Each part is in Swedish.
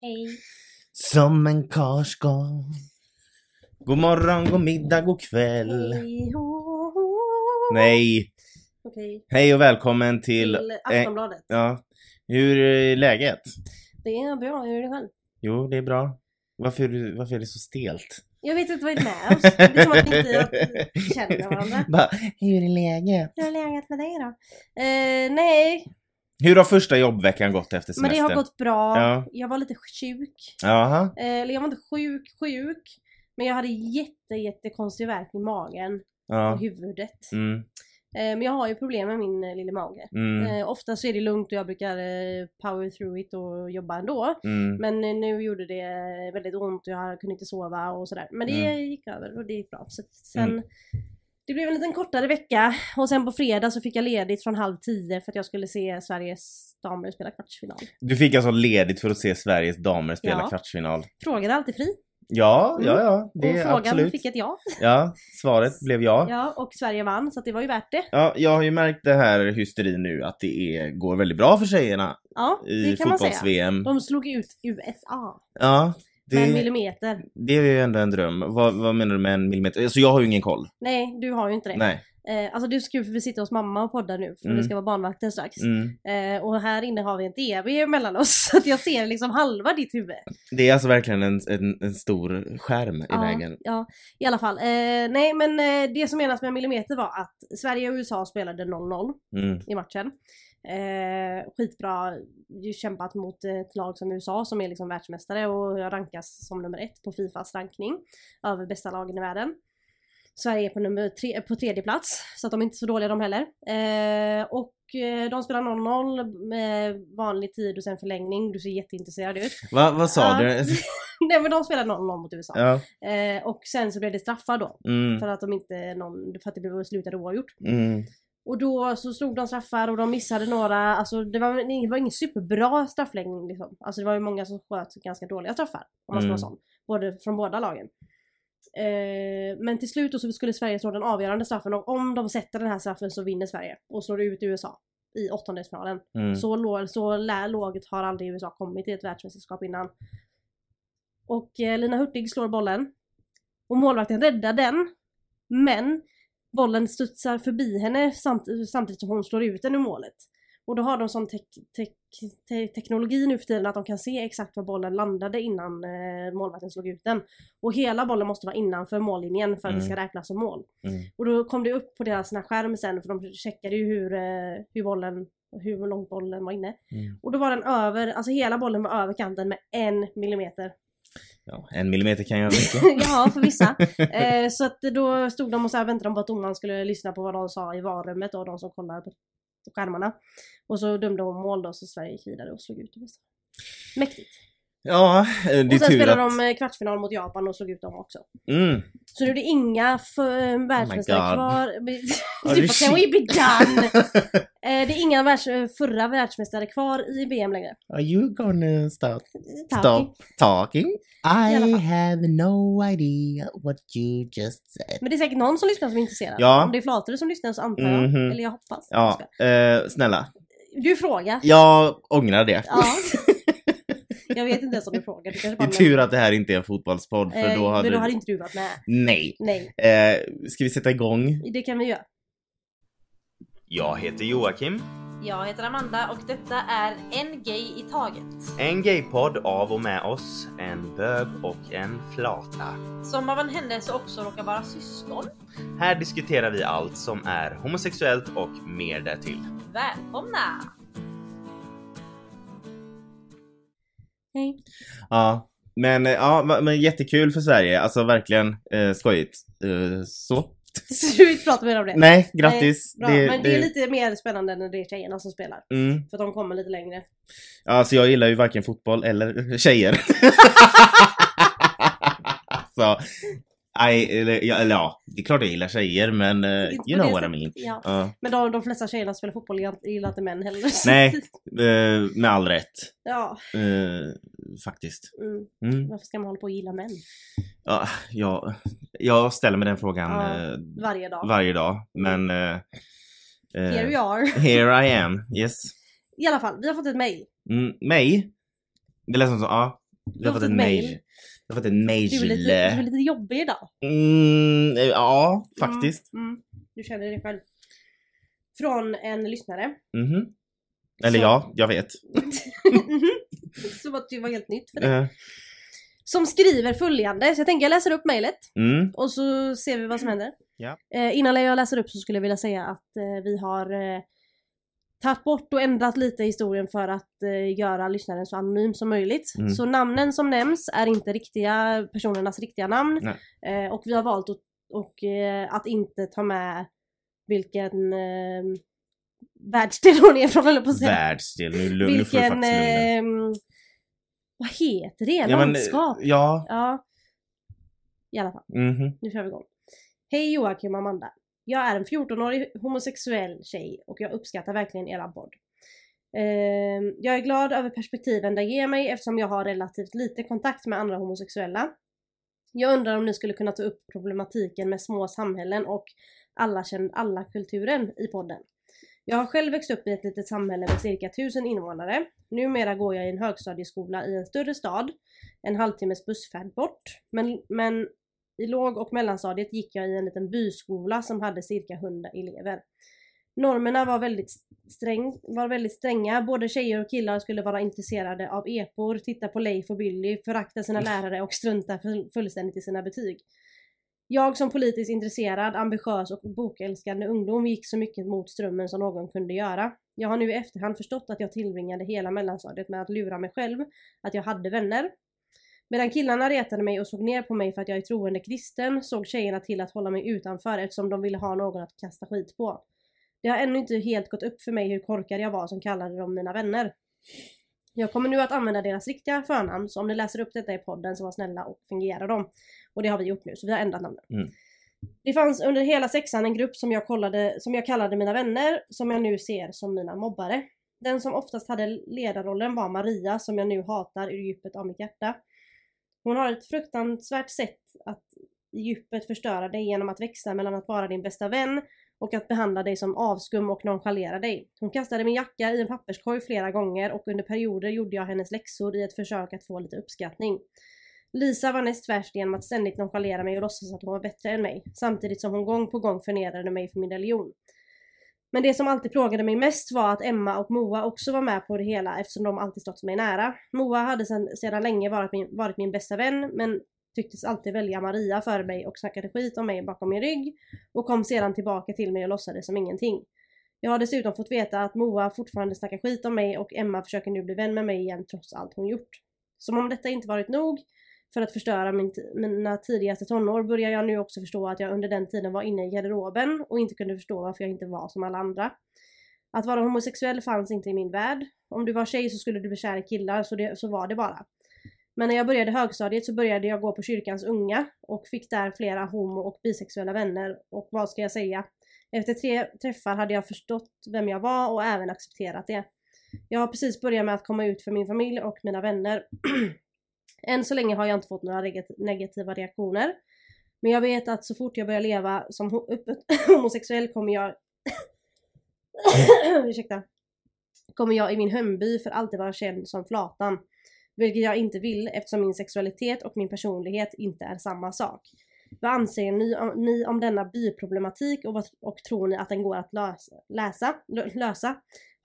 Hej. Som en karl ska. God morgon, god middag, god kväll. Hej ho, ho. Nej. Okej, Hej och välkommen till... till Aftonbladet. Ja. Hur är läget? Det är bra, hur är det själv? Jo, det är bra. Varför är, varför är det så stelt? Jag vet inte vad det är med oss. Det är som att vi inte känner varandra. Bara, hur är läget? Hur har läget med dig då? Eh, nej, Hur har första jobbveckan gått efter men semestern? det har gått bra. Ja. Jag var lite sjuk. Jaha. Eh, eller jag var inte sjuk, sjuk. Men jag hade jätte, jätte konstig värk i magen och Ja. huvudet. Mm. Eh, men jag har ju problem med min eh, lilla mage. Mm. Ofta så är det lugnt och jag brukar power through it och jobba ändå. Mm. Men nu gjorde det väldigt ont och jag kunde inte sova och sådär. Men det Mm. gick över och det gick bra. Så att sen, Mm. Det blev en liten kortare vecka och sen på fredag så fick jag ledigt från halv tio för att jag skulle se Sveriges damer spela kvartsfinal. Du fick alltså ledigt för att se Sveriges damer spela Ja. kvartsfinal? Frågan är alltid fri. Ja, Mm. ja, ja. Det och frågan absolut. fick ett ja. Ja, svaret blev ja. ja. Och Sverige vann så det var ju värt det. Ja, jag har ju märkt det här hysterin nu att det är, går väldigt bra för tjejerna Ja, i det kan man säga. fotbolls-VM. De slog ut USA Ja, med en det, millimeter. det är ju ändå en dröm. Vad, vad menar du med en millimeter? Alltså jag har ju ingen koll. Nej, du har ju inte det. Nej. Eh, alltså det är så kul för vi sitter hos mamma och poddar nu för Mm. det ska vara barnvakten strax. Mm. Eh, och här inne har vi en TV mellan oss så att jag ser liksom halva ditt huvud. Det är alltså verkligen en, en, en stor skärm i ja, vägen. Ja, i alla fall. Eh, nej men eh, det som menas med millimeter var att Sverige och USA spelade 0-0 Mm. i matchen. Eh, skitbra ju kämpat mot ett lag som USA som är liksom världsmästare och rankas som nummer ett på Fifas rankning över bästa lagen i världen. Sverige är på, nummer tre, på tredje plats så att de är inte så dåliga de heller. Eh, och eh, de spelar 0-0 med vanlig tid och sen förlängning. Du ser jätteintresserad ut. Va, vad sa du? Nej men de spelar 0-0 mot USA. ja. Eh, och sen så blev det straffar då. Mm. För att de inte någon, för att det blev slutade oavgjort. Mm. Och då så slog de straffar och de missade några, alltså det var, det var ingen superbra straffläggning liksom. Alltså det var ju många som sköt ganska dåliga straffar. Om man ska vara Mm. sån. Både, från båda lagen. Eh, men till slut då så skulle Sverige slå den avgörande straffen och om de sätter den här straffen så vinner Sverige och slår ut USA i åttondelsfinalen. Mm. Så, låg, så lågt har aldrig USA kommit i ett världsmästerskap innan. Och eh, Lina Hurtig slår bollen. Och målvakten räddar den. Men bollen studsar förbi henne samt, samtidigt som hon slår ut den ur målet. Och då har de sån tek, tek, te, teknologi nu för tiden att de kan se exakt var bollen landade innan eh, målvakten slog ut den. Och hela bollen måste vara innanför mållinjen för att det ska räknas som mål. Mm. Och då kom det upp på deras sån här skärm sen för de checkade ju hur, eh, hur bollen hur långt bollen var inne. Mm. Och då var den över, alltså hela bollen var över kanten med en millimeter. Ja, en millimeter kan göra mycket. ja, för vissa. Eh, så att då stod de och så här väntade de på att domaren skulle lyssna på vad de sa i varummet och de som kollade på skärmarna. Och så dömde hon mål då så Sverige gick vidare och slog ut USA. Mäktigt. Ja, eh, det är och sen tur spelade att... de eh, kvartsfinal mot Japan och slog ut dem också. Mm. Så nu är det inga världsmästare kvar. Oh, Typ, shit. Can we be done? Eh, det är inga världs, förra världsmästare kvar i VM längre. Are you gonna stop, stop talking? I have no idea what you just said. Men det är säkert någon som lyssnar som är intresserad. Ja. Om det är Flatere som lyssnar så antar jag. Mhm. Eller jag hoppas. Ja, eh, snälla. Du frågar. Jag ångrar det. Ja. Jag vet inte ens om du kanske Det bara är tur att det här inte är en fotbollspodd för Eh, då hade... Men då hade inte du varit med. Nej. Nej, Eh, ska vi sätta igång? det kan vi göra. Jag heter Joakim. Jag heter Amanda och detta är En Gay i Taget. En gaypodd av och med oss, en bög och en flata. Som av en händelse också råkar vara syskon. Här diskuterar vi allt som är homosexuellt och mer därtill. Välkomna! Hej. Ja. Men, eh, ja, men jättekul för Sverige. Alltså verkligen eh, skojigt. Eh, så. Slut prata mer om det. Nej, grattis. Bra. men det är lite mer spännande när det är tjejerna som spelar. Mm. För de kommer lite längre. Alltså jag gillar ju varken fotboll eller tjejer. så, I, eller, ja, eller ja, det är klart jag gillar tjejer men uh, you know what I mean. Ja. Ja. Men de, de flesta tjejerna som spelar fotboll gillar inte män heller. Nej, eh, med all rätt. ja. Eh, faktiskt. Mm. Mm. Varför ska man hålla på och gilla män? Ja, jag, jag ställer mig den frågan Varje dag. varje dag. Men... Here we are. here I am, yes. I alla fall, vi har fått ett mail. Mm, mig? Det lät som så, ja. Jag har fått ett mail. Jag har fått ett mail. Du är lite, du är lite jobbig idag. Mm, ja, faktiskt. Mm, mm. Du känner det själv. Från en lyssnare. Mhm. Eller Så- ja, jag vet. Mhm. Som att det var helt nytt för dig. Eh, Som skriver följande, så jag tänker jag läser upp mejlet Mm, och så ser vi vad som händer. Ja. Eh, innan jag läser upp så skulle jag vilja säga att eh, vi har eh, tagit bort och ändrat lite historien för att eh, göra lyssnaren så anonym som möjligt. Mm. Så namnen som nämns är inte riktiga personernas riktiga namn. Eh, och vi har valt att, och, eh, att inte ta med vilken eh, världsdel hon är från höll på att säga. världsdel. Nu, lu- nu får du Vilken, faktiskt lugna dig. eh, vad heter det? Ja, men, Landskap? Ja. Ja. I alla fall, mhm. nu kör vi igång. Hej Joakim och Amanda. Jag är en 14-årig homosexuell tjej och jag uppskattar verkligen era podd. Eh, jag är glad över perspektiven det ger mig eftersom jag har relativt lite kontakt med andra homosexuella. Jag undrar om ni skulle kunna ta upp problematiken med små samhällen och alla känner alla-kulturen i podden. Jag har själv växt upp i ett litet samhälle med cirka 1000 invånare. Numera går jag i en högstadieskola i en större stad, en halvtimmes bussfärd bort. Men, men i låg och mellanstadiet gick jag i en liten byskola som hade cirka 100 elever. Normerna var väldigt, sträng, var väldigt stränga, både tjejer och killar skulle vara intresserade av epor, titta på Leif och Billy, förakta sina lärare och strunta full- fullständigt i sina betyg. Jag som politiskt intresserad, ambitiös och bokälskande ungdom gick så mycket mot strömmen som någon kunde göra. Jag har nu i efterhand förstått att jag tillbringade hela mellanstadiet med att lura mig själv, att jag hade vänner. Medan killarna retade mig och såg ner på mig för att jag är troende kristen såg tjejerna till att hålla mig utanför eftersom de ville ha någon att kasta skit på. Det har ännu inte helt gått upp för mig hur korkad jag var som kallade dem mina vänner. Jag kommer nu att använda deras riktiga förnamn, så om ni läser upp detta i podden så var snälla och fingera dem. Och det har vi gjort nu, så vi har ändrat namnen. Mm. Det fanns under hela sexan en grupp som jag, kollade, som jag kallade mina vänner, som jag nu ser som mina mobbare. Den som oftast hade ledarrollen var Maria, som jag nu hatar ur djupet av mitt hjärta. Hon har ett fruktansvärt sätt att i djupet förstöra dig genom att växa mellan att vara din bästa vän och att behandla dig som avskum och nonchalera dig. Hon kastade min jacka i en papperskorg flera gånger och under perioder gjorde jag hennes läxor i ett försök att få lite uppskattning. Lisa var näst värst genom att ständigt nonchalera mig och låtsas att hon var bättre än mig, samtidigt som hon gång på gång förnedrade mig för min religion. Men det som alltid plågade mig mest var att Emma och Moa också var med på det hela eftersom de alltid stått mig nära. Moa hade sedan, sedan länge varit min, varit min bästa vän men tycktes alltid välja Maria före mig och snackade skit om mig bakom min rygg och kom sedan tillbaka till mig och låtsades som ingenting. Jag har dessutom fått veta att Moa fortfarande snackar skit om mig och Emma försöker nu bli vän med mig igen trots allt hon gjort. Som om detta inte varit nog för att förstöra min, mina tidigaste tonår börjar jag nu också förstå att jag under den tiden var inne i garderoben och inte kunde förstå varför jag inte var som alla andra. Att vara homosexuell fanns inte i min värld. Om du var tjej så skulle du bli kär i killar, så, det, så var det bara. Men när jag började högstadiet så började jag gå på kyrkans unga och fick där flera homo och bisexuella vänner och vad ska jag säga? Efter tre träffar hade jag förstått vem jag var och även accepterat det. Jag har precis börjat med att komma ut för min familj och mina vänner. Än så länge har jag inte fått några negativa reaktioner. Men jag vet att så fort jag börjar leva som öppet homosexuell kommer jag... Ursäkta. Kommer jag i min hemby för alltid vara känd som Flatan. Vilket jag inte vill eftersom min sexualitet och min personlighet inte är samma sak. Vad anser ni om, ni om denna byproblematik och, vad, och tror ni att den går att lösa? Läsa, lösa?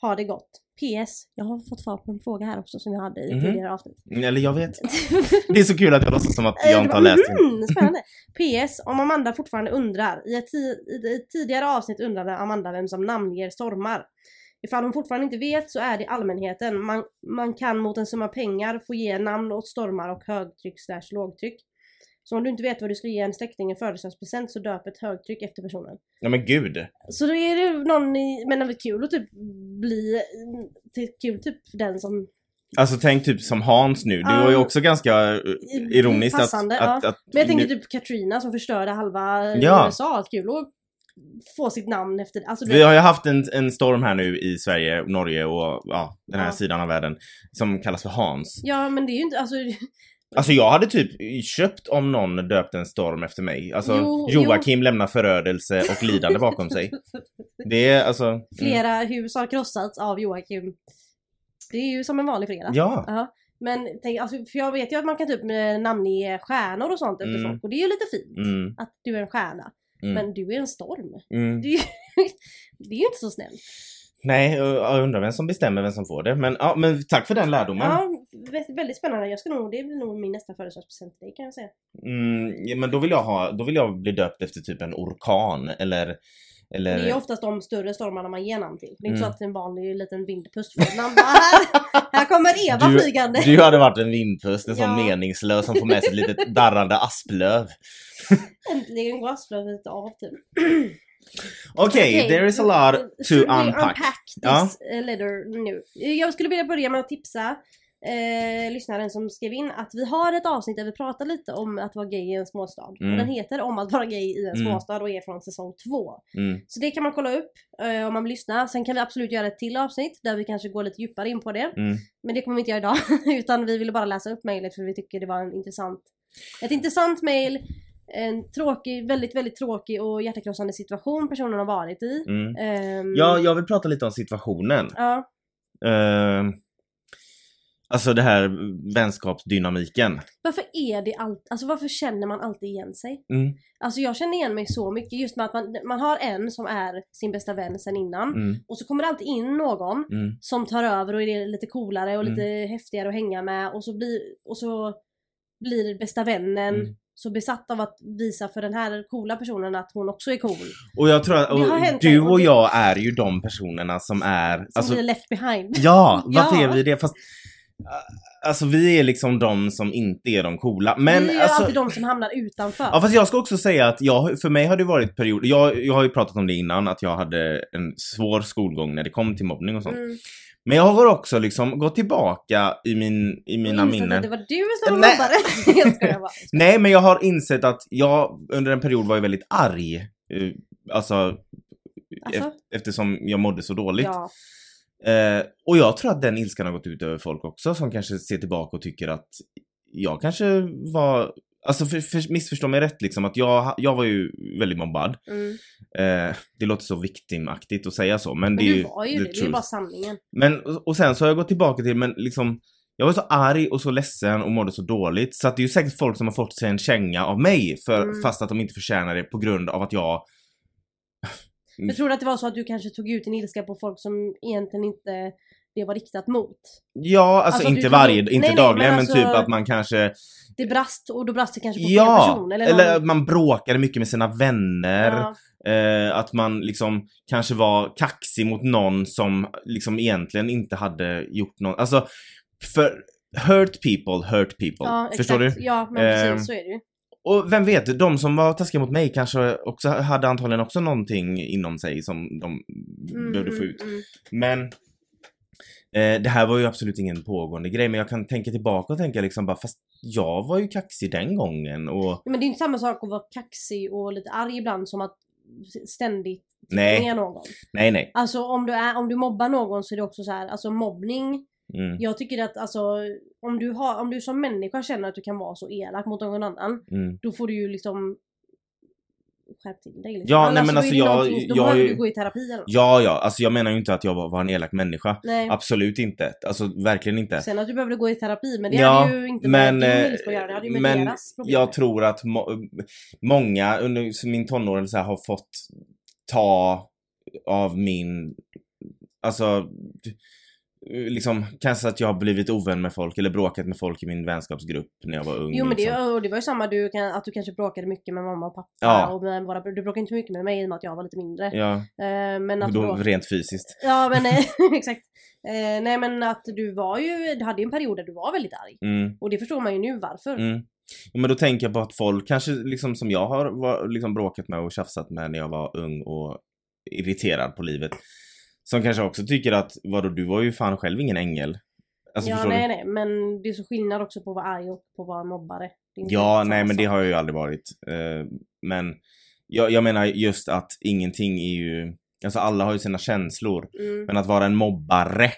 Ha det gott. PS. Jag har fått svar på en fråga här också som jag hade i Mhm. tidigare avsnitt. Eller jag vet. Det är så kul att jag låtsas som att jag inte har läst den. Mm, spännande. PS. Om Amanda fortfarande undrar. I ett, i ett tidigare avsnitt undrade Amanda vem som namnger stormar. Ifall hon fortfarande inte vet så är det allmänheten. Man, man kan mot en summa pengar få ge namn åt stormar och högtryck slash lågtryck. Så om du inte vet vad du ska ge en släkting i födelsedagspresent så döp ett högtryck efter personen. Ja men gud. Så då är det någon i, men det är kul att typ bli, till kul typ den som Alltså tänk typ som Hans nu. Det var ju också ganska eh, ironiskt att, Passande, att, ja. att... Men jag tänker typ Katrina som förstörde halva Ja. USA. Att kul att få sitt namn efter alltså, Vi har ju haft en, en storm här nu i Sverige, Norge och ja, den här Ja. sidan av världen som kallas för Hans. Ja men det är ju inte, alltså Alltså jag hade typ köpt om någon döpte en storm efter mig. Alltså Jo, Joakim lämnar förödelse och lidande bakom sig. Det är alltså... Mm. Flera hus har krossats av Joakim. Det är ju som en vanlig fredag. Ja. Ja. Men tänk, alltså, för jag vet ju att man kan typ eh, namnge stjärnor och sånt efter Mm. folk och det är ju lite fint. Mm, Att du är en stjärna. mm, Men du är en storm. mm. Det är ju, det är ju inte så snällt. Nej, jag undrar vem som bestämmer vem som får det. Men, ja, men tack för den lärdomen. Ja, vä- väldigt spännande. Jag ska nog, det blir nog min nästa födelsedagspresent till dig kan jag säga. Mm, ja, men då vill jag ha, då vill jag bli döpt efter typ en orkan eller... eller... Det är oftast de större stormarna man ger namn till. Det är inte Mm. så att en vanlig liten vindpust får ett namn. Här, här kommer Eva Du- flygande. Du hade varit en vindpust, en sån Ja. meningslös som får med sig ett litet darrande asplöv. Äntligen går asplövet av typ. Okej, Okej, there is a lot to should we unpack. this Ja. eh, letter nu? Jag skulle vilja börja med att tipsa eh, lyssnaren som skrev in att vi har ett avsnitt där vi pratar lite om att vara gay i en småstad. Mm. Den heter Om att vara gay i en Mm. småstad och är från säsong två. Mm. Så det kan man kolla upp eh, om man vill lyssna. Sen kan vi absolut göra ett till avsnitt där vi kanske går lite djupare in på det. Mm. Men det kommer vi inte göra idag. Utan vi ville bara läsa upp mejlet för vi tycker det var en intressant, ett intressant mejl. En tråkig, väldigt, väldigt tråkig och hjärtekrossande situation personen har varit i. Mm. Ehm, Ja, jag vill prata lite om situationen. ja. Uh, alltså det här vänskapsdynamiken. Varför är det allt, alltså varför känner man alltid igen sig? Mm. Alltså jag känner igen mig så mycket just med att man, man har en som är sin bästa vän sen innan. Mm. Och så kommer det alltid in någon Mm. som tar över och är lite coolare och Mm. lite häftigare att hänga med och så blir, och så blir bästa vännen Mm. Så besatt av att visa för den här coola personen att hon också är cool. Och jag tror att och du och jag är ju de personerna som är... Som alltså, blir left behind. Ja, varför Ja. är vi det? Fast, alltså vi är liksom de som inte är de coola. Men Vi är alltså, alltid de som hamnar utanför. Ja fast jag ska också säga att jag, för mig har det varit perioder, jag, jag har ju pratat om det innan, att jag hade en svår skolgång när det kom till mobbning och sånt. Mm. Men jag har också liksom gått tillbaka i, min, i mina minnen. att det var du som var Nej. mobbare. jag skojar bara. Nej men jag har insett att jag under en period var ju väldigt arg. eh, Alltså, Alltså? ef- eftersom jag mådde så dåligt. Ja. Eh, och jag tror att den ilskan har gått ut över folk också som kanske ser tillbaka och tycker att jag kanske var Alltså för, för, missförstå mig rätt liksom att jag, jag var ju väldigt mobbad. Mm. Eh, det låter så victimaktigt att säga så men, Men det är ju var ju det, det är ju bara sanningen. Men och sen så har jag gått tillbaka till men liksom jag var så arg och så ledsen och mådde så dåligt så att det är ju säkert folk som har fått sig en känga av mig för, Mm. fast att de inte förtjänar det på grund av att jag. Jag tror att det var så att du kanske tog ut din ilska på folk som egentligen inte det var riktat mot. Ja, alltså, Alltså, inte varje, inte nej, dagligen men men, alltså- typ att man kanske Det brast och då brast det kanske på fel Ja! person. Eller, Eller, att man bråkade mycket med sina vänner. ja, Eh, att man liksom kanske var kaxig mot någon som liksom egentligen inte hade gjort någon, alltså för hurt people hurt people. ja, Förstår exakt. du? Ja, men Ehm, precis så är det ju. Och vem vet, de som var taskiga mot mig kanske också hade antagligen också någonting inom sig som de Mm, behövde få mm, ut. mm. Men eh, det här var ju absolut ingen pågående grej men jag kan tänka tillbaka och tänka liksom bara fast jag var ju kaxig den gången och Men det är inte samma sak att vara kaxig och lite arg ibland som att ständigt nej, med någon. nej, nej. Alltså om du, är, om du mobbar någon så är det också så här, alltså mobbning. Mm, Jag tycker att alltså om du, har, om du som människa känner att du kan vara så elak mot någon annan. mm. Då får du ju liksom skärp till dig. Liksom. Ja, nej, Annars men så alltså jag- jag behöver är- du gå i terapi eller något. Ja, ja, alltså jag menar ju inte att jag var, var en elak människa. Nej. Absolut inte. Alltså verkligen inte. Sen att du behöver gå i terapi, men det Ja, hade ju inte men, med din eh, att göra. Det hade ju med men deras problem. Jag tror att må många under min tonår så här, har fått ta av min, alltså liksom kanske att jag har blivit ovän med folk eller bråkat med folk i min vänskapsgrupp när jag var ung. Jo men det, liksom. och det var ju samma, du, att du kanske bråkade mycket med mamma och pappa Ja. och med våra. Du bråkade inte mycket med mig i och med att jag var lite mindre. Ja, Eh, men att då, bråka- rent fysiskt. Ja men eh, exakt. Eh, nej men att du var ju, du hade ju en period där du var väldigt arg. Mm. Och det förstår man ju nu varför. Mm. Ja, men då tänker jag på att folk, kanske liksom som jag har var, liksom bråkat med och tjafsat med när jag var ung och irriterad på livet. Som kanske också tycker att, vadå du var ju fan själv ingen ängel. Alltså ja nej du? nej men det är så skillnad också på att vara arg och på att vara mobbare. Ja, nej men det har jag ju aldrig varit. Eh, men jag, jag menar just att ingenting är ju, alltså alla har ju sina känslor. Mm. Men att vara en mobbare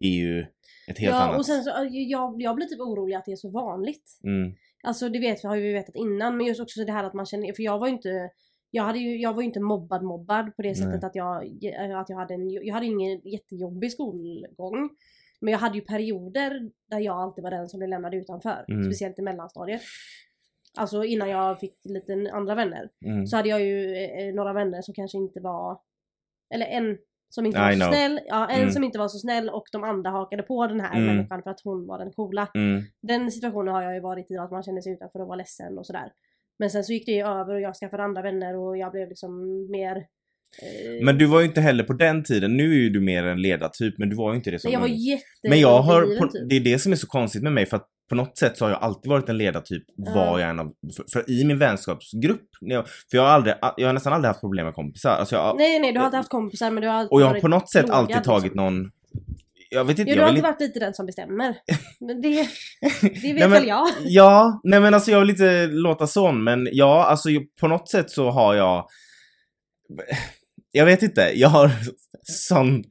är ju ett helt ja annat. och sen så, jag, jag blir typ orolig att det är så vanligt. Mm, Alltså det vet vi, har ju vi vetat innan men just också det här att man känner, för jag var ju inte jag, hade ju, jag var ju inte mobbad mobbad på det Nej. sättet att jag, att jag hade en, jag hade ingen jättejobbig skolgång. Men jag hade ju perioder där jag alltid var den som blev lämnad utanför. Mm. Speciellt i mellanstadiet. Alltså innan jag fick lite andra vänner. Mm. Så hade jag ju eh, några vänner som kanske inte var... Eller en som inte I var så know. snäll. Ja, en Mm. som inte var så snäll och de andra hakade på den här Mm. människan för att hon var den coola. Mm. Den situationen har jag ju varit i, att man kände sig utanför och var ledsen och sådär. Men sen så gick det ju över och jag skaffade andra vänner och jag blev liksom mer... eh, Men du var ju inte heller på den tiden, nu är ju du mer en ledartyp men du var ju inte det som jag var jätte... Men jag har, på, typ. det är det som är så konstigt med mig för att på något sätt så har jag alltid varit en ledartyp Ja. var jag än har, för, för i min vänskapsgrupp, för jag har aldrig, jag har nästan aldrig haft problem med kompisar. Alltså jag, Nej nej, du har inte haft kompisar men du har och jag har på något sätt alltid tagit liksom. någon, jag vet inte, Ja, du har alltid inte... varit lite den som bestämmer. Men det, det vet Nej, men- väl jag. Ja, nej men alltså jag vill inte låta sån men ja, alltså på något sätt så har jag Jag vet inte, jag har sån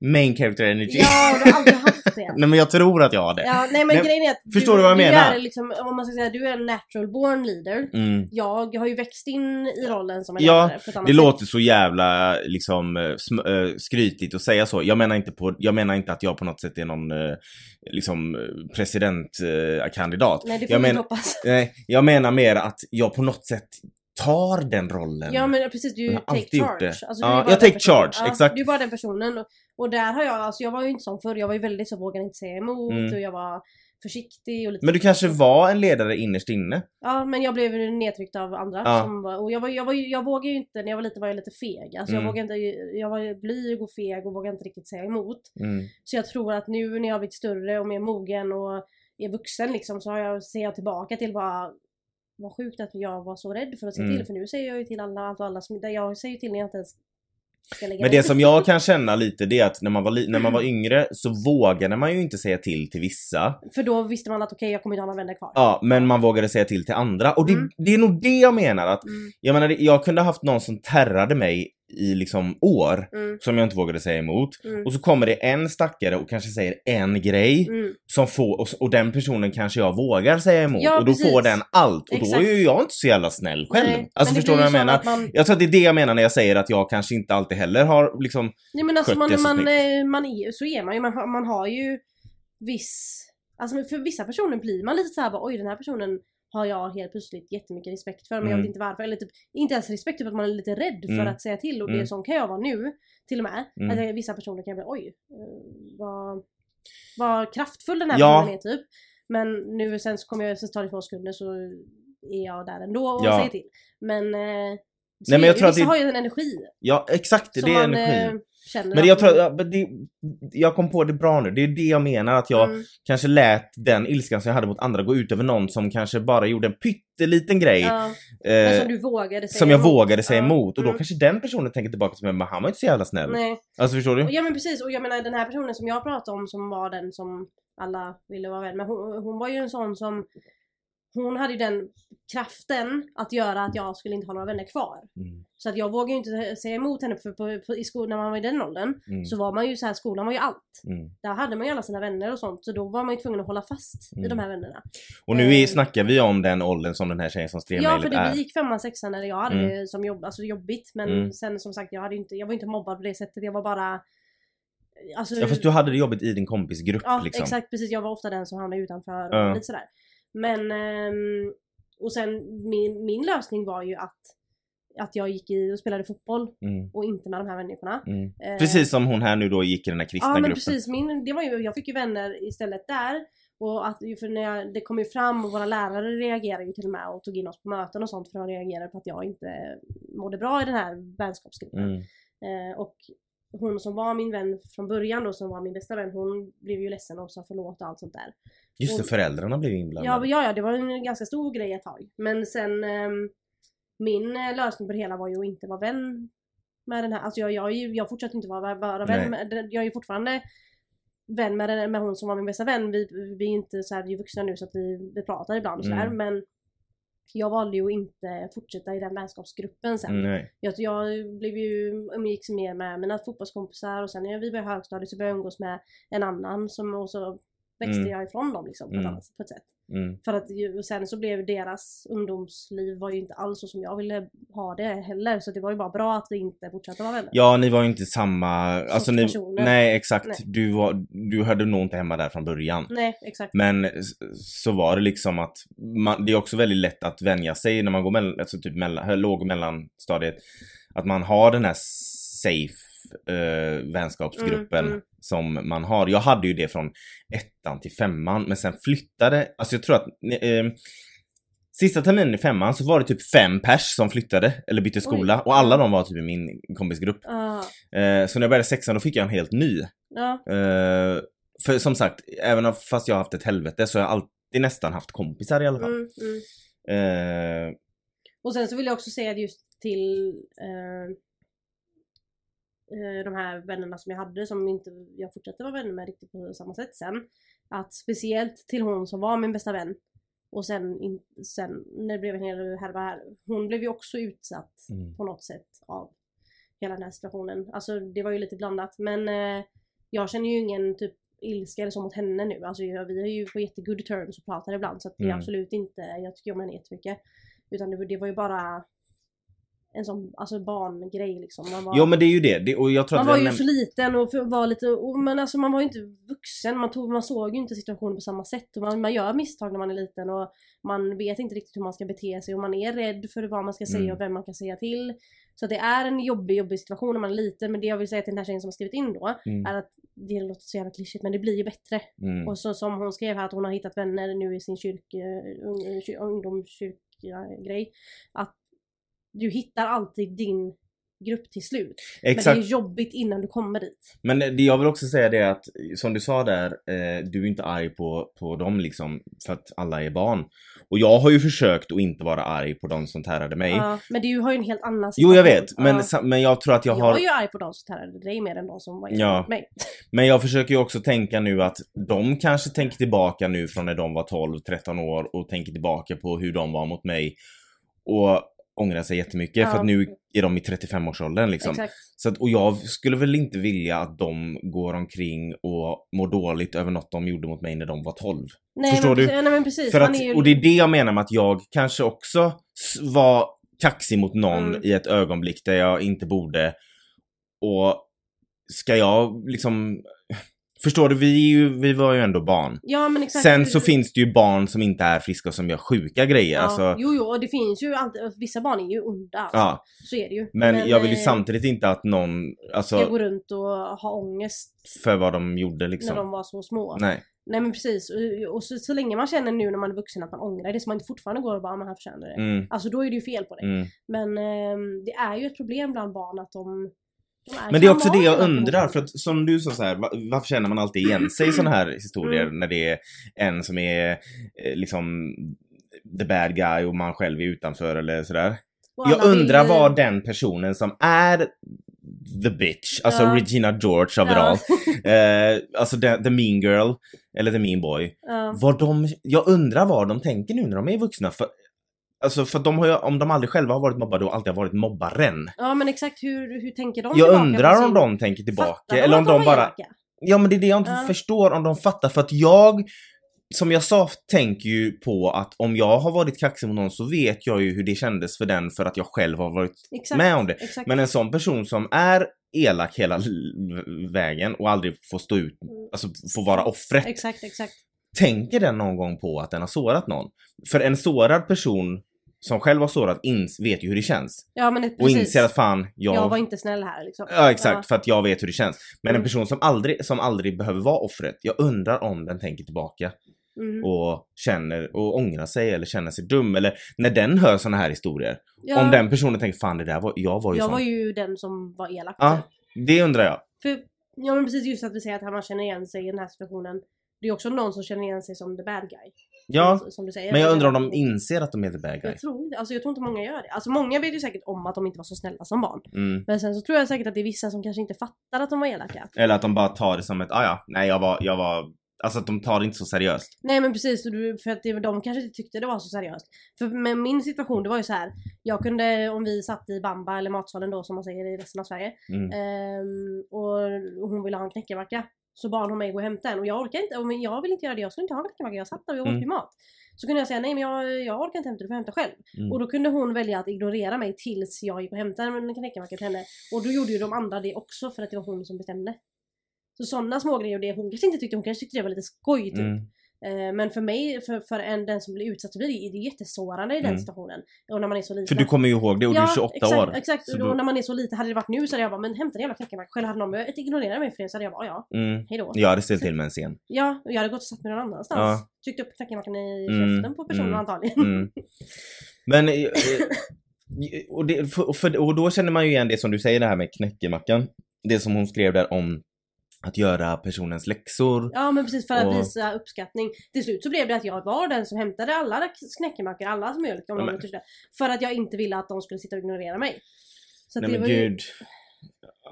main character energy. Ja, du har aldrig haft det. nej men jag tror att jag har det. Ja, nej men Nej, grejen är att förstår du vad jag menar? Du är liksom, om man ska säga, du är en natural born leader. Mm. Jag har ju växt in i rollen som en Ja, ledare på ett annat Det sätt. låter så jävla liksom eh, eh, skrytigt att säga så. Jag menar inte på, jag menar inte att jag på något sätt är någon eh, liksom presidentkandidat. Nej det får jag, men, hoppas. nej, jag menar mer att jag på något sätt tar den rollen. Ja men precis, du take charge. Alltså, Ja, du bara jag take charge, ja, exakt. Du är bara den personen. Och, och där har jag, alltså jag var ju inte sån förr. Jag var ju väldigt så, vågade inte säga emot Mm. och jag var försiktig och lite Men du kanske var en ledare innerst inne? Ja men jag blev nedtryckt av andra. Ja. Som var, och jag, var, jag, var, jag vågade ju inte, när jag var liten var jag lite feg. Alltså Mm. jag vågade inte, jag var blyg och feg och vågade inte riktigt säga emot. Mm. Så jag tror att nu när jag har blivit större och mer mogen och är vuxen liksom så har jag, ser jag tillbaka till vad vad sjukt att jag var så rädd för att säga Mm. till för nu säger jag ju till alla, allt och alla som, jag säger ju till när jag inte ens ska lägga Men det som jag kan känna lite det är att när man var, när man var yngre så vågade man ju inte säga till till vissa. För då visste man att okej jag kommer inte ha några vänner kvar. Ja, men man vågade säga till till andra. Och det, Mm. det är nog det jag menar att, Mm, jag menar jag kunde ha haft någon som terrade mig i liksom år mm, som jag inte vågade säga emot. mm, Och så kommer det en stackare och kanske säger en grej mm. som får, och, och den personen kanske jag vågar säga emot Ja, och då precis. får den allt och då Exakt. är ju jag inte så jävla snäll själv. Nej, alltså förstår du vad jag menar? Man, Jag tror att det är det jag menar när jag säger att jag kanske inte alltid heller har liksom Nej men alltså man, man, eh, man är, så är man ju. Man, har- man har ju viss... Alltså för vissa personer blir man lite såhär oj den här personen har jag helt plötsligt jättemycket respekt för men jag Mm. vet inte varför. Eller typ, inte ens respekt typ att man är lite rädd för Mm. att säga till och det Mm. som kan jag vara nu till och med. Mm. Att jag, vissa personer kan bli oj eh, vad, vad kraftfull den här Ja. personen är typ. Men nu sen så kommer jag, sen tar det två sekunder så är jag där ändå och Ja. säger till. Men eh, Nej, men jag tror att vissa det- har ju en energi Ja exakt, det är man energi. eh, känner. Men jag att- tror, ja, men det, jag kom på det bra nu. Det är det jag menar att jag Mm. kanske lät den ilskan som jag hade mot andra gå ut över någon som kanske bara gjorde en pytteliten grej. Ja, eh, som du vågade säga som jag emot. vågade säga Ja, emot och då mm. kanske den personen tänker tillbaka till mig, men han var inte så jävla snäll. Nej. Alltså förstår du? Ja men precis, och jag menar den här personen som jag pratade om som var den som alla ville vara vän med, hon, hon var ju en sån som hon hade ju den kraften att göra att jag skulle inte ha några vänner kvar. Mm. Så att jag vågade ju inte säga emot henne för på, på, i skolan när man var i den åldern Mm. så var man ju så här, skolan var ju allt. Mm. Där hade man ju alla sina vänner och sånt så då var man ju tvungen att hålla fast i Mm. de här vännerna. Och nu är, Eh. snackar vi om den åldern som den här tjejen som skrev Ja för det, är. vi gick femman, sexan när jag hade Mm. som jobb, alltså jobbigt men Mm. sen som sagt jag, hade inte, jag var inte mobbad på det sättet, jag var bara Alltså, Ja fast du hade det jobbigt i din kompisgrupp Ja liksom. exakt precis, jag var ofta den som hamnade utanför och Ja. lite sådär. Men ehm, och sen min, min lösning var ju att att jag gick i och spelade fotboll Mm. och inte med de här människorna. Mm. Eh, Precis som hon här nu då gick i den här kristna Ja men gruppen. precis, min, det var ju, jag fick ju vänner istället där. Och att, för när jag, det kom ju fram och våra lärare reagerade ju till och med och tog in oss på möten och sånt för de reagerade på att jag inte mådde bra i den här vänskapsgruppen. Mm. Eh, och hon som var min vän från början då, som var min bästa vän, hon blev ju ledsen och sa förlåt och allt sånt där. Just det, föräldrarna blev inblandade. ja, ja, det var en ganska stor grej ett tag. Men sen ehm, min eh, lösning på det hela var ju att inte vara vän med den här. Alltså jag, jag, jag fortsatte inte vara Nej. vän med, jag är ju fortfarande vän med, den, med hon som var min bästa vän. Vi, vi är inte så här, vi är vuxna nu så att vi, vi pratar ibland och sådär. Mm. Men jag valde ju att inte fortsätta i den vänskapsgruppen sen. Nej. Jag, jag blev ju, umgicks mer med mina fotbollskompisar och sen när vi började högstadiet så började jag umgås med en annan som och så växte Mm. jag ifrån dem liksom på ett Mm. annat på ett sätt. Mm. För att ju, sen så blev deras ungdomsliv var ju inte alls så som jag ville ha det heller. Så det var ju bara bra att vi inte fortsatte vara vänner. Ja, ni var ju inte samma... Alltså ni, personer. nej, exakt. Nej. Du, var, du hörde nog inte hemma där från början. Nej, exakt. Men så var det liksom att man, det är också väldigt lätt att vänja sig när man går mellan, alltså typ mellan, låg och mellanstadiet. Att man har den här safe eh, vänskapsgruppen Mm, mm. som man har. Jag hade ju det från ettan till femman men sen flyttade, alltså jag tror att eh, Sista terminen i femman så var det typ fem pers som flyttade eller bytte skola och alla de var typ i min kompisgrupp. Ah, Eh, så när jag började sexan då fick jag en helt ny. ja, Eh, för som sagt, även fast jag har haft ett helvete så har jag alltid nästan haft kompisar i alla fall. mm, mm. Eh, Och sen så vill jag också säga just till eh, eh, de här vännerna som jag hade som inte jag fortsatte vara vänner med riktigt på samma sätt sen. Att speciellt till hon som var min bästa vän och sen, in, sen när det blev en hel härva här. Hon blev ju också utsatt Mm. på något sätt av hela den här situationen. Alltså det var ju lite blandat men eh, jag känner ju ingen typ ilska eller så mot henne nu. Alltså jag, vi är ju på jättegood terms och pratar ibland så att det är Mm. absolut inte, jag tycker om henne jättemycket. Utan det, det var ju bara en sån alltså barngrej liksom. Man var, jo men det är ju det. det och jag tror man var ju så liten och var lite, och, men alltså man var ju inte vuxen. Man, tog, man såg ju inte situationen på samma sätt. Och man, man gör misstag när man är liten och man vet inte riktigt hur man ska bete sig och man är rädd för vad man ska säga Mm. och vem man kan säga till. Så det är en jobbig, jobbig situation när man är liten. Men det jag vill säga till den här tjejen som har skrivit in då Mm. är att det låter så jävla klyschigt men det blir ju bättre. Mm. Och så som hon skrev här att hon har hittat vänner nu i sin kyrk, eh, ung- kyr- ungdomskyrka-grej. Att du hittar alltid din grupp till slut. Men Exakt. det är jobbigt innan du kommer dit. Men det jag vill också säga det är att, som du sa där, eh, du är inte arg på, på dem liksom för att alla är barn. Och jag har ju försökt att inte vara arg på de som tärade mig. Ja, men du har ju en helt annan Jo jag situation. vet, men, Ja. men jag tror att jag jag har... var ju arg på de som tärade dig mer än de som var ja. mig. Men jag försöker ju också tänka nu att de kanske tänker tillbaka nu från när de var 12-13 år och tänker tillbaka på hur de var mot mig. Och ångrar sig jättemycket för Ja. att nu är de i 35-årsåldern liksom. Exakt. Så att, och jag skulle väl inte vilja att de går omkring och mår dåligt över något de gjorde mot mig när de var 12. Nej, Förstår men, du? Nej men precis. För att, ju... och det är det jag menar med att jag kanske också var kaxig mot någon Mm. i ett ögonblick där jag inte borde. Och ska jag liksom... Förstår du, vi, ju, vi var ju ändå barn. Ja men exakt. Sen så finns det ju barn som inte är friska och som gör sjuka grejer. ja, Alltså, Jo jo, det finns ju alltid, vissa barn är ju onda. Alltså. ja. Så är det ju. Men, jag vill ju eh, samtidigt inte att någon, Ska alltså gå runt och ha ångest för vad de gjorde liksom. när de var så små. Nej. Nej men precis, och, och så, så länge man känner nu när man är vuxen att man ångrar det så man inte fortfarande går och bara men han förtjänar det. Mm, Alltså då är det ju fel på det. mm. Men ehm, det är ju ett problem bland barn att de, Men det är också det jag undrar, för att som du sa så här, va- varför känner man alltid igen sig i sådana här historier Mm. när det är en som är eh, liksom the bad guy och man själv är utanför eller sådär. Jag undrar vad den personen som är the bitch, alltså Ja. Regina George it Ja. eh, alltså the, the mean girl, eller the mean boy. Ja. Vad de, jag undrar vad de tänker nu när de är vuxna. För, alltså för de har ju, om de aldrig själva har varit mobbade och alltid har varit mobbaren. ja men exakt hur, hur tänker de Jag tillbaka undrar om sin- de tänker tillbaka. Fattar de eller om de var bara... elaka? Ja men det är det jag inte Ja. förstår om de fattar för att jag som jag sa, tänker ju på att om jag har varit kaxig mot någon så vet jag ju hur det kändes för den för att jag själv har varit Exakt. med om det. Exakt. Men en sån person som är elak hela vägen och aldrig får stå ut, Mm. alltså får vara offret. Exakt, exakt. Tänker den någon gång på att den har sårat någon? För en sårad person som själv har sårat ins vet ju hur det känns. Ja men det, Och precis. inser att fan, jag... Jag var inte snäll här liksom. Ja exakt, för att jag vet hur det känns. Men en Mm. person som aldrig, som aldrig behöver vara offret, jag undrar om den tänker tillbaka Mm. och känner och ångrar sig eller känner sig dum. Eller när den hör såna här historier. Ja, Om den personen tänker fan det där var, jag var ju jag sån. var ju den som var elak. Ja, det undrar jag. För, ja men precis just att vi säger att man känner igen sig i den här situationen. Det är också någon som känner igen sig som the bad guy. Ja, Som, som du säger. men jag undrar om de inser att de är the bad guy. Jag tror inte, alltså jag tror inte många gör det. Alltså många vet ju säkert om att de inte var så snälla som barn. Mm. Men sen så tror jag säkert att det är vissa som kanske inte fattar att de var elaka. Eller att de bara tar det som ett, ah, ja, nej jag var, jag var, alltså att de tar det inte så seriöst. Nej men precis, för att de kanske inte tyckte det var så seriöst. För med min situation det var ju så här. Jag kunde, om vi satt i bamba eller matsalen då som man säger i resten av Sverige. Mm. Ehm, och hon ville ha en knäckemacka. Så bad hon mig gå och hämta en och jag orkar inte, men jag vill inte göra det, jag skulle inte ha knäckemacka, jag satt där och jag åt Mm. mat. Så kunde jag säga nej men jag, jag orkar inte hämta, du får hämta själv. Mm. Och då kunde hon välja att ignorera mig tills jag gick och hämtade en knäckemacka till henne. Och då gjorde ju de andra det också för att det var hon som bestämde. Så sådana små grejer och det hon kanske inte tyckte, hon kanske tyckte det var lite skoj typ. Mm. Eh, Men för mig, för, för en, den som blir utsatt blir det, det är jättesårande i den Mm. situationen. Och när man är så liten. För du kommer ju ihåg det och du är 28 exakt, år. Exakt, Så och då- då, när man är så liten, hade det varit nu så hade jag bara men hämta en jävla knäckemacka själv. Hade någon börjat ignorera mig för det så hade jag bara ja, Mm. hejdå. Jag hade ställt till med en scen. Ja, och jag hade gått och satt mig någon annanstans. Ja. Tryckt upp knäckemackan i Mm, käften på personen mm, antagligen. Mm. Men... eh, eh, och, det, för, för, och då känner man ju igen det som du säger det här med knäckemackan. Det som hon skrev där om att göra personens läxor. Ja men precis för att Och- visa uppskattning. Till slut så blev det att jag var den som hämtade alla knäckemackor, allas mjölk om Ja, men-. För att jag inte ville att de skulle sitta och ignorera mig. Så, Nej det men var ju, gud.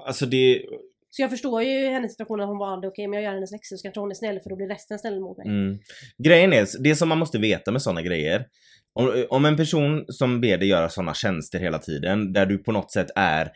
Alltså det... så jag förstår ju hennes situation att hon valde okej men jag gör hennes läxor så kanske hon är snäll för då blir resten snäll mot mig. Mm. Grejen är, det som man måste veta med sådana grejer. Om, om en person som ber dig göra sådana tjänster hela tiden, där du på något sätt är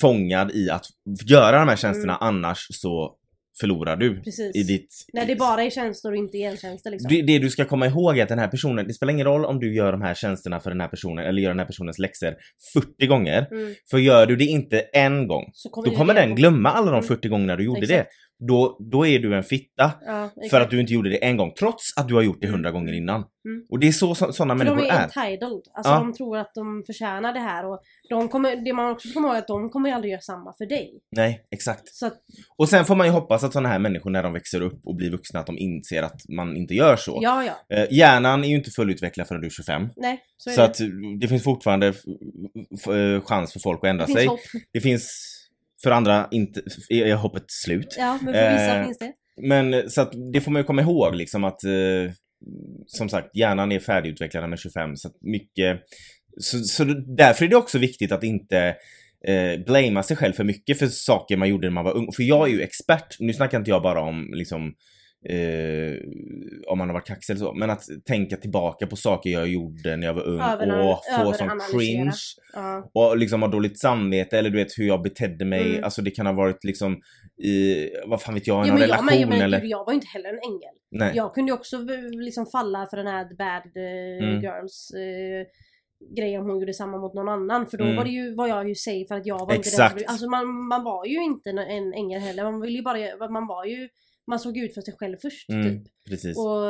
fångad i att göra de här tjänsterna, annars så förlorar du Precis. i ditt... När det bara är tjänster och inte gentjänster liksom. Det, det du ska komma ihåg är att den här personen, det spelar ingen roll om du gör de här tjänsterna för den här personen eller gör den här personens läxor 40 gånger. Mm. För gör du det inte en gång, Så kommer då kommer den glömma alla de Mm. 40 gångerna du gjorde Exakt. det. Då, då är du en fitta. Ja. För att du inte gjorde det en gång, trots att du har gjort det hundra gånger innan. Mm. Och det är så sådana de människor är är. entitled. Alltså Ja. de tror att de förtjänar det här och de kommer, det man också komma ihåg är att de kommer ju aldrig göra samma för dig. Nej, exakt. Så att, Och sen får man ju hoppas att sådana här människor när de växer upp och blir vuxna, att de inser att man inte gör så. ja ja. Eh, hjärnan är ju inte fullutvecklad förrän du är 25. Nej, så Så det. att eh, det finns fortfarande chans för folk att ändra det finns sig. hopp. Det finns för andra inte, är hoppet slut. Ja, men för vissa Eh, finns det. Men så att det får man ju komma ihåg liksom att eh, som sagt hjärnan är färdigutvecklad är 25 så att mycket så, så därför är det också viktigt att inte eh, blamea sig själv för mycket för saker man gjorde när man var ung. För jag är ju expert, nu snackar inte jag bara om liksom eh, om man har varit kaxig eller så, men att tänka tillbaka på saker jag gjorde när jag var ung Överanal- och få sån cringe Ja. och liksom ha dåligt samvete eller du vet hur jag betedde mig. Mm. Alltså det kan ha varit liksom i, vad fan vet jag, Jo, någon men jag, relation men, men, eller... jag var ju inte heller en ängel. Nej. Jag kunde ju också liksom falla för den här bad eh, Mm. girls eh, grejen om hon gjorde samma mot någon annan. För då Mm. var det ju, var jag ju safe för att jag var Exakt. inte den som, Alltså man, man var ju inte en- en ängel heller. Man ville ju bara, man var ju, man såg ut för sig själv först Mm, typ. precis. Och,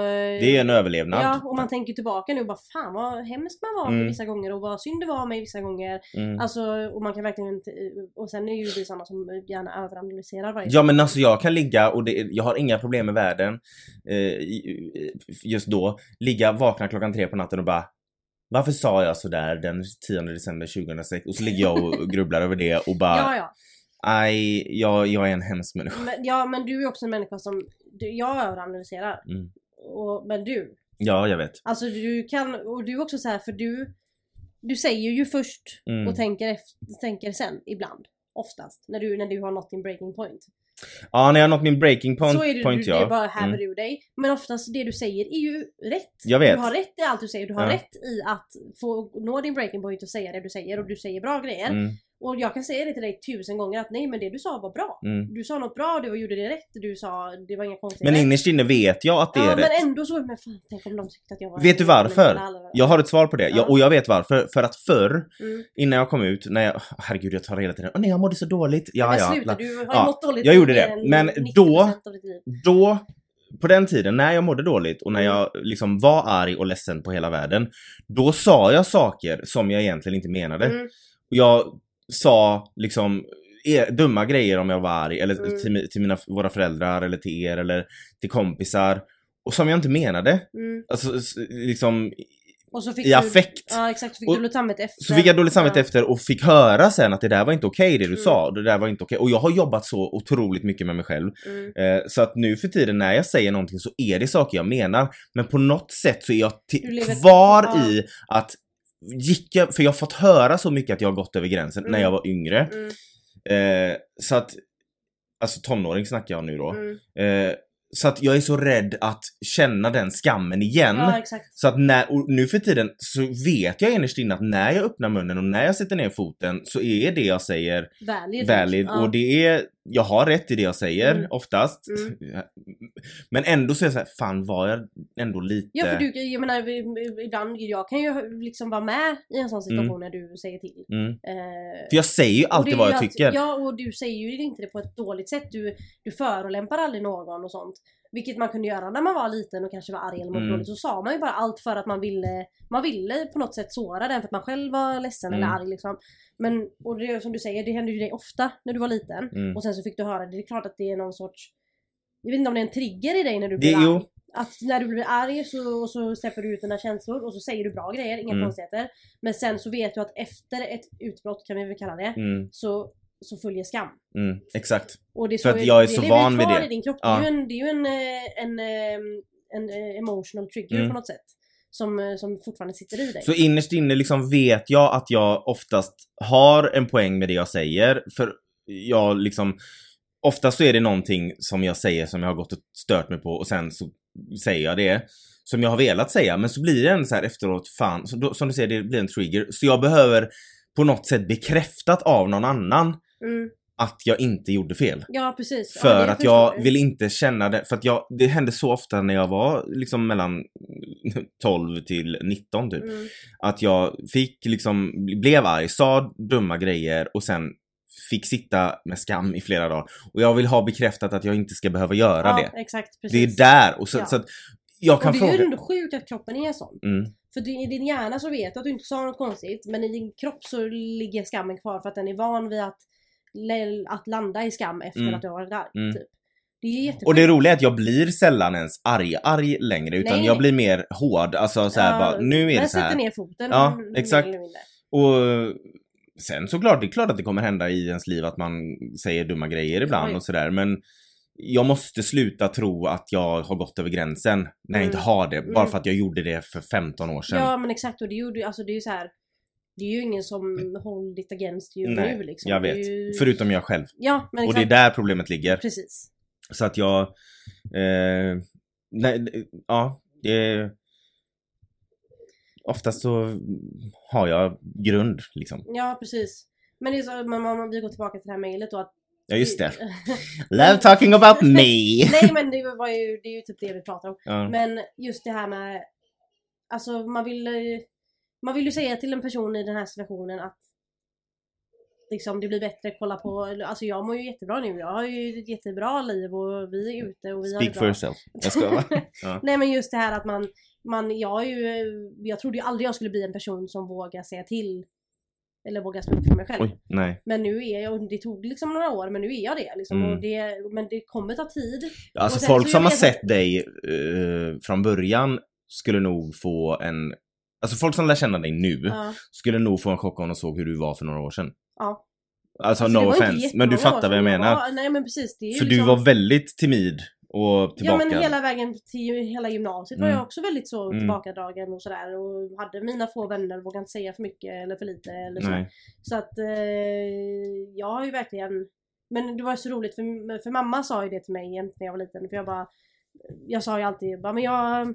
Det är en överlevnad. Ja, och man tänker tillbaka nu och bara fan vad hemskt man var Mm. vissa gånger och vad synd det var med vissa gånger. Mm. Alltså, och man kan verkligen inte, och sen är ju vi sådana som gärna överanalyserar varje Ja men alltså jag kan ligga och det, jag har inga problem med världen eh, just då. Ligga vakna klockan tre på natten och bara varför sa jag sådär den 10 december 2006? Och så ligger jag och grubblar över det och bara Ja, ja. Aj, jag, jag är en hemsk människa. Men, ja, men du är också en människa som, du, jag överanalyserar. Mm. Och, men du, Ja, jag vet. alltså du kan, och du är också så här för du, du säger ju först Mm. och tänker, efter, tänker sen ibland. Oftast. När du, när du har nått din breaking point. Ja, när jag har nått min breaking point, så är det, point du, ja. det bara häver Mm. ur dig. Men oftast det du säger är ju rätt. Jag vet. Du har rätt i allt du säger. Du har Ja. rätt i att få nå din breaking point och säga det du säger och du säger bra grejer. Mm, Och jag kan säga det till dig tusen gånger att nej men det du sa var bra. mm. Du sa något bra, du gjorde det rätt, du sa det var inga konstigheter. Men innerst inne vet jag att det ja, är rätt. men ändå så, men fan tänk om de tyckte att jag var Vet du varför? Jag har ett svar på det. Ja. Jag, och jag vet varför. För att förr, Mm. innan jag kom ut, när jag... Herregud, jag tar hela tiden. Åh nej, jag mådde så dåligt. Ja, men ja. sluta, du har Ja, mått dåligt jag gjorde det. Men 90% då-. Då, på den tiden, när jag mådde dåligt och när Mm. jag liksom var arg och ledsen på hela världen. Då sa jag saker som jag egentligen inte menade. Mm. Jag sa liksom e- dumma grejer om jag var arg, eller Mm. till, till mina, våra föräldrar, eller till er, eller till kompisar. Och som jag inte menade. Mm. Alltså liksom Och så fick i du, affekt. Ja exakt, så fick Och- du dåligt samvete efter. Så fick jag dåligt samvete Ja. efter och fick höra sen att det där var inte okej det du Mm. sa. Det där var inte okej. Och jag har jobbat så otroligt mycket med mig själv. Mm. Eh, så att nu för tiden när jag säger någonting så är det saker jag menar. Men på något sätt så är jag kvar i att gick jag, för jag har fått höra så mycket att jag har gått över gränsen Mm. när jag var yngre. Mm. Eh, så att, alltså tonåring snackar jag nu då. Mm. Eh, så att jag är så rädd att känna den skammen igen. Ja. Så att när, och nu för tiden så vet jag innerst inne att när jag öppnar munnen och när jag sätter ner foten så är det jag säger Valid. valid Ja. och det är jag har rätt i det jag säger Mm. oftast. Men ändå så är jag såhär, fan var jag ändå lite... Ja för du, jag menar ibland, jag kan ju liksom vara med i en sån situation när du säger till. Mm. Eh, För jag säger ju alltid vad jag att- tycker. Ja och du säger ju inte det på ett dåligt sätt. Du, du förolämpar aldrig någon och sånt. Vilket man kunde göra när man var liten och kanske var arg eller mådde Mm. dåligt. Så sa man ju bara allt för att man ville, man ville på något sätt såra den för att man själv var ledsen Mm. eller arg liksom. Men, och det som du säger, det hände ju dig ofta när du var liten. Mm. Och sen så fick du höra det. Det är klart att det är någon sorts jag vet inte om det är en trigger i dig när du Det- blir arg. jo. Att när du blir arg så, så släpper du ut dina känslor och så säger du bra grejer, inga Mm. konstigheter. Men sen så vet du att efter ett utbrott, kan vi väl kalla det, Mm, så, så följer skam. mm, exakt. Och det är För att det- jag är det så van vid kvar det. i din kropp. Ja. Det är ju en, det är ju en, eh, en, eh, en, eh, emotional trigger Mm. på något sätt. Som, eh, som fortfarande sitter i dig. Så innerst inne liksom vet jag att jag oftast har en poäng med det jag säger. För jag liksom... Oftast så är det någonting som jag säger som jag har gått och stört mig på och sen så säger jag det. Som jag har velat säga men så blir det en så här efteråt, fan, så som du säger det blir en trigger. Så jag behöver på något sätt bekräftat av någon annan Mm. att jag inte gjorde fel. Ja precis. Ja, För det att jag du. vill inte känna det, för att jag, det hände så ofta när jag var liksom mellan 12 till 19 typ. Mm. Att jag fick liksom, blev arg, sa dumma grejer och sen fick sitta med skam i flera dagar. Och jag vill ha bekräftat att jag inte ska behöva göra Ja, det. exakt. Det Precis. är där, och så, Ja. så att jag och kan det är ju fråga... ändå sjukt att kroppen är sån. Mm, För i din hjärna så vet du att du inte sa något konstigt men i din kropp så ligger skammen kvar för att den är van vid att, att landa i skam efter Mm. att du har varit arg. Mm. Typ. Det är ju jättesjukt. och det roliga är att jag blir sällan ens arg-arg längre utan Nej, jag blir mer hård, alltså så här, bara, nu är det så här. sätter ner foten. Ja, exakt. Och sen såklart, det är klart att det kommer hända i ens liv att man säger dumma grejer ibland Oj. och sådär men jag måste sluta tro att jag har gått över gränsen när jag Mm. inte har det. Bara Mm. för att jag gjorde det för 15 år sedan. Ja men exakt och det, gjorde, alltså, det är ju så här. Det är ju ingen som hold it against you Nej, nu liksom. jag vet. Ju... Förutom jag själv. Ja men Och exakt. det är där problemet ligger. Precis. Så att jag... Eh, nej, ja, det... Oftast så har jag grund liksom. Ja precis. Men det är så, men om vi går tillbaka till det här mejlet då att Ja just det. Love talking about me! Nej men det var ju, det är ju typ det vi pratar om. Ja. Men just det här med Alltså man vill Man vill ju säga till en person i den här situationen att Liksom det blir bättre, kolla på, alltså jag mår ju jättebra nu, jag har ju ett jättebra liv och vi är ute och vi har Speak det for bra. yourself. Jag ska? Ja. Nej men just det här att man, man jag är ju, jag trodde ju aldrig jag skulle bli en person som vågar säga till Eller vågar stå upp för mig själv. Oj, nej. Men nu är jag, och det tog liksom några år men nu är jag det liksom. Mm. Och det men det kommer ta tid. Alltså folk som har sett dig eh, från början skulle nog få en... Alltså folk som lär känna dig nu Ja. skulle nog få en chock om de såg hur du var för några år sedan. ja. Alltså, Alltså, no var offense, men du fattar vad jag menar. Var, nej men precis. Det är ju För liksom, du var väldigt timid och Ja tillbaka. men hela vägen till hela gymnasiet var Mm. jag också väldigt så Mm. tillbakadragen och sådär och hade mina få vänner, vågade inte säga för mycket eller för lite eller så. Nej. Så att eh, jag har ju verkligen Men det var så roligt för, för mamma sa ju det till mig jämt när jag var liten för jag bara Jag sa ju alltid bara men jag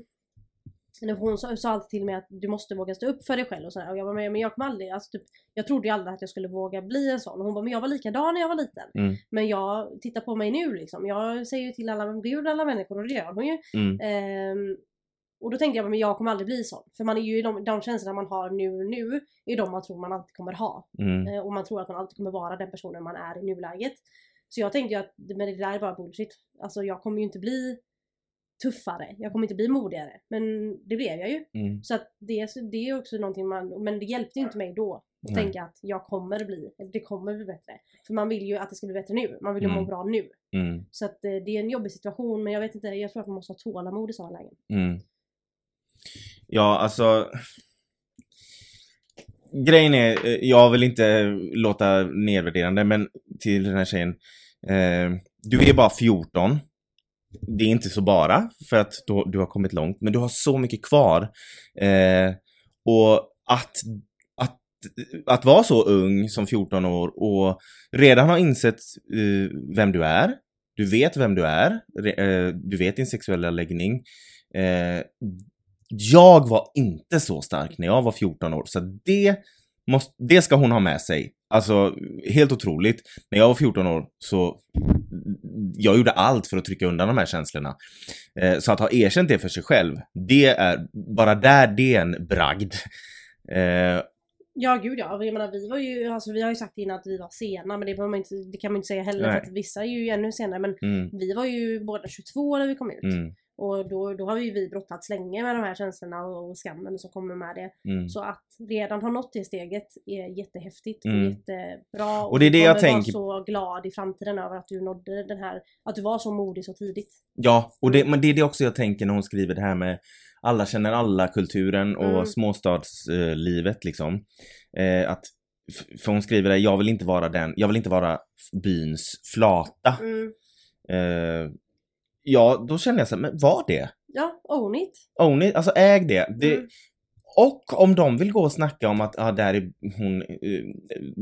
hon sa, sa alltid till mig att du måste våga stå upp för dig själv och sådär. Och jag bara, men jag kommer aldrig, alltså typ, jag trodde ju aldrig att jag skulle våga bli en sån. Och hon bara, men jag var likadan när jag var liten. Mm. Men jag, tittar på mig nu liksom. Jag säger ju till alla, gud alla människor och det gör hon ju. Mm. Ehm, och då tänkte jag, men jag kommer aldrig bli sån. För man är ju de, de känslorna man har nu, nu är de man tror man alltid kommer ha. Mm. Eh, och man tror att man alltid kommer vara den personen man är i nuläget. Så jag tänkte ju att men det där är bara bullshit. Alltså jag kommer ju inte bli tuffare. Jag kommer inte bli modigare. Men det blev jag ju. Mm. Så att det, det är också någonting man, men det hjälpte inte mig då. Att Nej. tänka att jag kommer bli, det kommer bli bättre. För man vill ju att det ska bli bättre nu. Man vill ju Mm. må bra nu. Mm. Så att eh, det är en jobbig situation men jag vet inte, jag tror att man måste ha tålamod i sådana lägen. Mm. Ja, alltså... Grejen är, eh, jag vill inte låta nedvärderande, men till den här tjejen. Eh, du är bara 14. Det är inte så bara, för att du, du har kommit långt, men du har så mycket kvar. Eh, och att, att, att vara så ung som 14 år och redan ha insett eh, vem du är. Du vet vem du är. Eh, du vet din sexuella läggning. Eh, jag var inte så stark när jag var 14 år, så det, måste, det ska hon ha med sig. Alltså, helt otroligt. När jag var 14 år så jag gjorde allt för att trycka undan de här känslorna. Eh, så att ha erkänt det för sig själv, det är, bara där, det är en bragd. Eh, Ja gud ja, jag menar vi var ju, alltså vi har ju sagt innan att vi var sena men det, man inte, det kan man inte säga heller Nej. för att vissa är ju ännu senare men mm, vi var ju båda 22 när vi kom ut. mm, Och då, då har ju vi brottats länge med de här känslorna och, och skammen som kommer med det. mm. Så att redan ha nått det steget är jättehäftigt Mm. och jättebra. Och det är det du jag kommer tänker- vara så glad i framtiden över att du nådde den här, att du var så modig så tidigt. Ja, och det, men det är det också jag tänker när hon skriver det här med alla känner alla-kulturen och Mm. småstadslivet liksom. Eh, att, för hon skriver det, jag vill inte vara den, jag vill inte vara byns flata. Mm. Eh, ja, då känner jag så här, men var det? Ja, own it. Own it, alltså äg det. det Mm. Och om de vill gå och snacka om att ah, där är hon eh,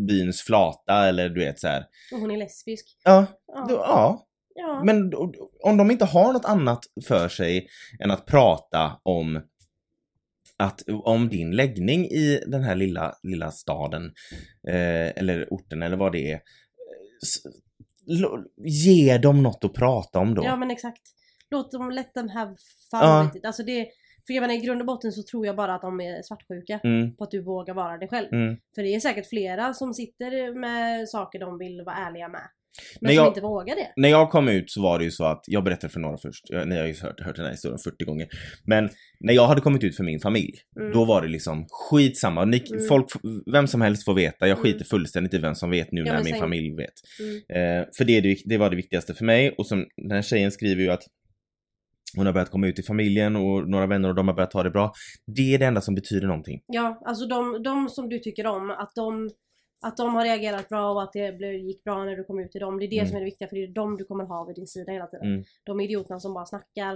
byns flata eller du vet så här. Och hon är lesbisk. Ja, Ja. då, ja. ja. Men då- om de inte har något annat för sig än att prata om att om din läggning i den här lilla, lilla staden eh, eller orten eller vad det är. Ge dem något att prata om då. Ja men exakt. Låt dem let them have fun Ja. Alltså det, för jag menar i grund och botten så tror jag bara att de är svartsjuka. Mm, På att du vågar vara dig själv. mm. För det är säkert flera som sitter med saker de vill vara ärliga med. Men Men som jag- inte vågar det. När jag kom ut så var det ju så att, jag berättade för några först, jag- ni har ju hört, hört den här historien 40 gånger. Men när jag hade kommit ut för min familj, Mm. då var det liksom skitsamma. Ni, Mm. folk, vem som helst får veta, jag Mm. skiter fullständigt i vem som vet nu Ja, när min familj vet. Mm. Eh, för det, det, var det viktigaste för mig och som den här tjejen skriver ju att hon har börjat komma ut i familjen och några vänner och de har börjat ta det bra. Det är det enda som betyder någonting. Ja, alltså de, de som du tycker om, att de, att de har reagerat bra och att det gick bra när du kom ut till dem. Det är det Mm. som är det viktiga för det är de du kommer ha vid din sida hela tiden. Mm. De idioterna som bara snackar,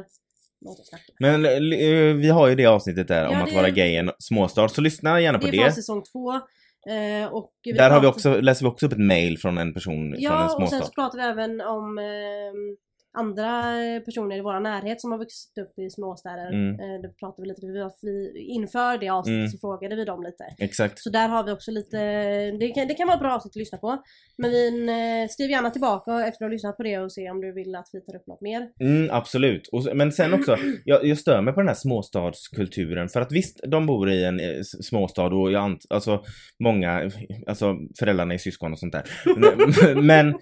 låt dem snacka. Men eh, vi har ju det avsnittet där om Ja, att det- vara gay i en småstad, så lyssna gärna på Det det. är från säsong två. Eh, Där har vi också, läser vi också upp ett mail från en person från en Ja, och sen småstad. så pratar vi även om eh, andra personer i vår närhet som har vuxit upp i småstäder. Mm. Eh, det pratade vi lite vi, vi Inför det avsnittet Mm. så frågade vi dem lite. Exakt. Så där har vi också lite, det kan, det kan vara bra avsnitt att lyssna på. Men vi, eh, skriv gärna tillbaka efter att ha lyssnat på det och se om du vill att vi tar upp något mer. Mm, absolut. Och, men sen också, jag, jag stör mig på den här småstadskulturen. För att visst, de bor i en eh, småstad och jag ant, alltså många, alltså föräldrarna är syskon och sånt där. men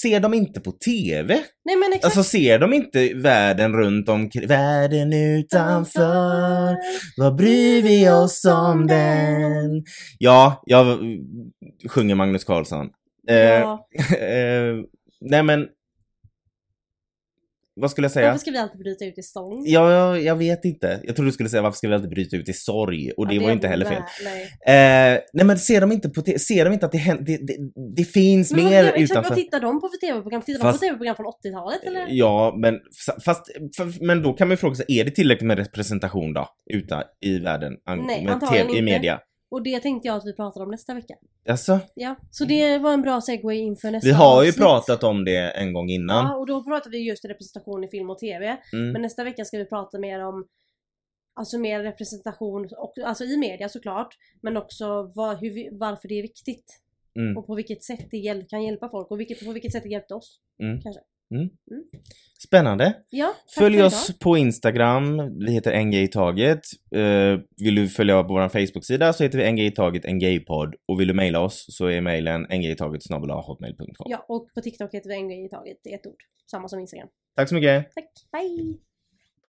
ser de inte på TV? Nej men exakt. Alltså ser de inte världen runt omkring, världen utanför, vad bryr vi oss om den? Ja, jag sjunger Magnus Carlsson. Eh, Ja, eh, nej men, vad skulle jag säga? varför ska vi alltid bryta ut i sång? Ja, jag, jag vet inte. Jag trodde du skulle säga varför ska vi alltid bryta ut i sorg? Och det Ja, var ju inte heller fel. nej. Eh, nej men ser de inte på ser de inte att det, händer, det, det, det finns Men mer exakt, utanför? vad tittar de på för tv-program? Tittar Fast- de på tv-program från 80-talet eller? Ja, men fast, f- men då kan man ju fråga sig, är det tillräckligt med representation då? Ute i världen? Nej, med TV, I inte. Och det tänkte jag att vi pratar om nästa vecka. Alltså, Ja, så det var en bra segway inför nästa vi har ju avsnitt. pratat om det en gång innan. Ja, och då pratar vi just representation i film och TV. Mm. Men nästa vecka ska vi prata mer om Alltså mer representation, och, alltså i media såklart. Men också vad, hur vi, varför det är viktigt. Mm. Och på vilket sätt det hjäl- kan hjälpa folk och vilket, på vilket sätt det hjälpte oss. Mm. Kanske. Spännande. Ja, Följ oss på Instagram, vi heter en gay taget. Eh, vill du följa på vår Facebook-sida så heter vi en gay taget, en gaypodd. Och vill du mejla oss så är mejlen engayitaget hotmail.com. Ja, och på TikTok heter vi en i taget. Det är ett ord. Samma som Instagram. Tack så mycket! Tack, bye!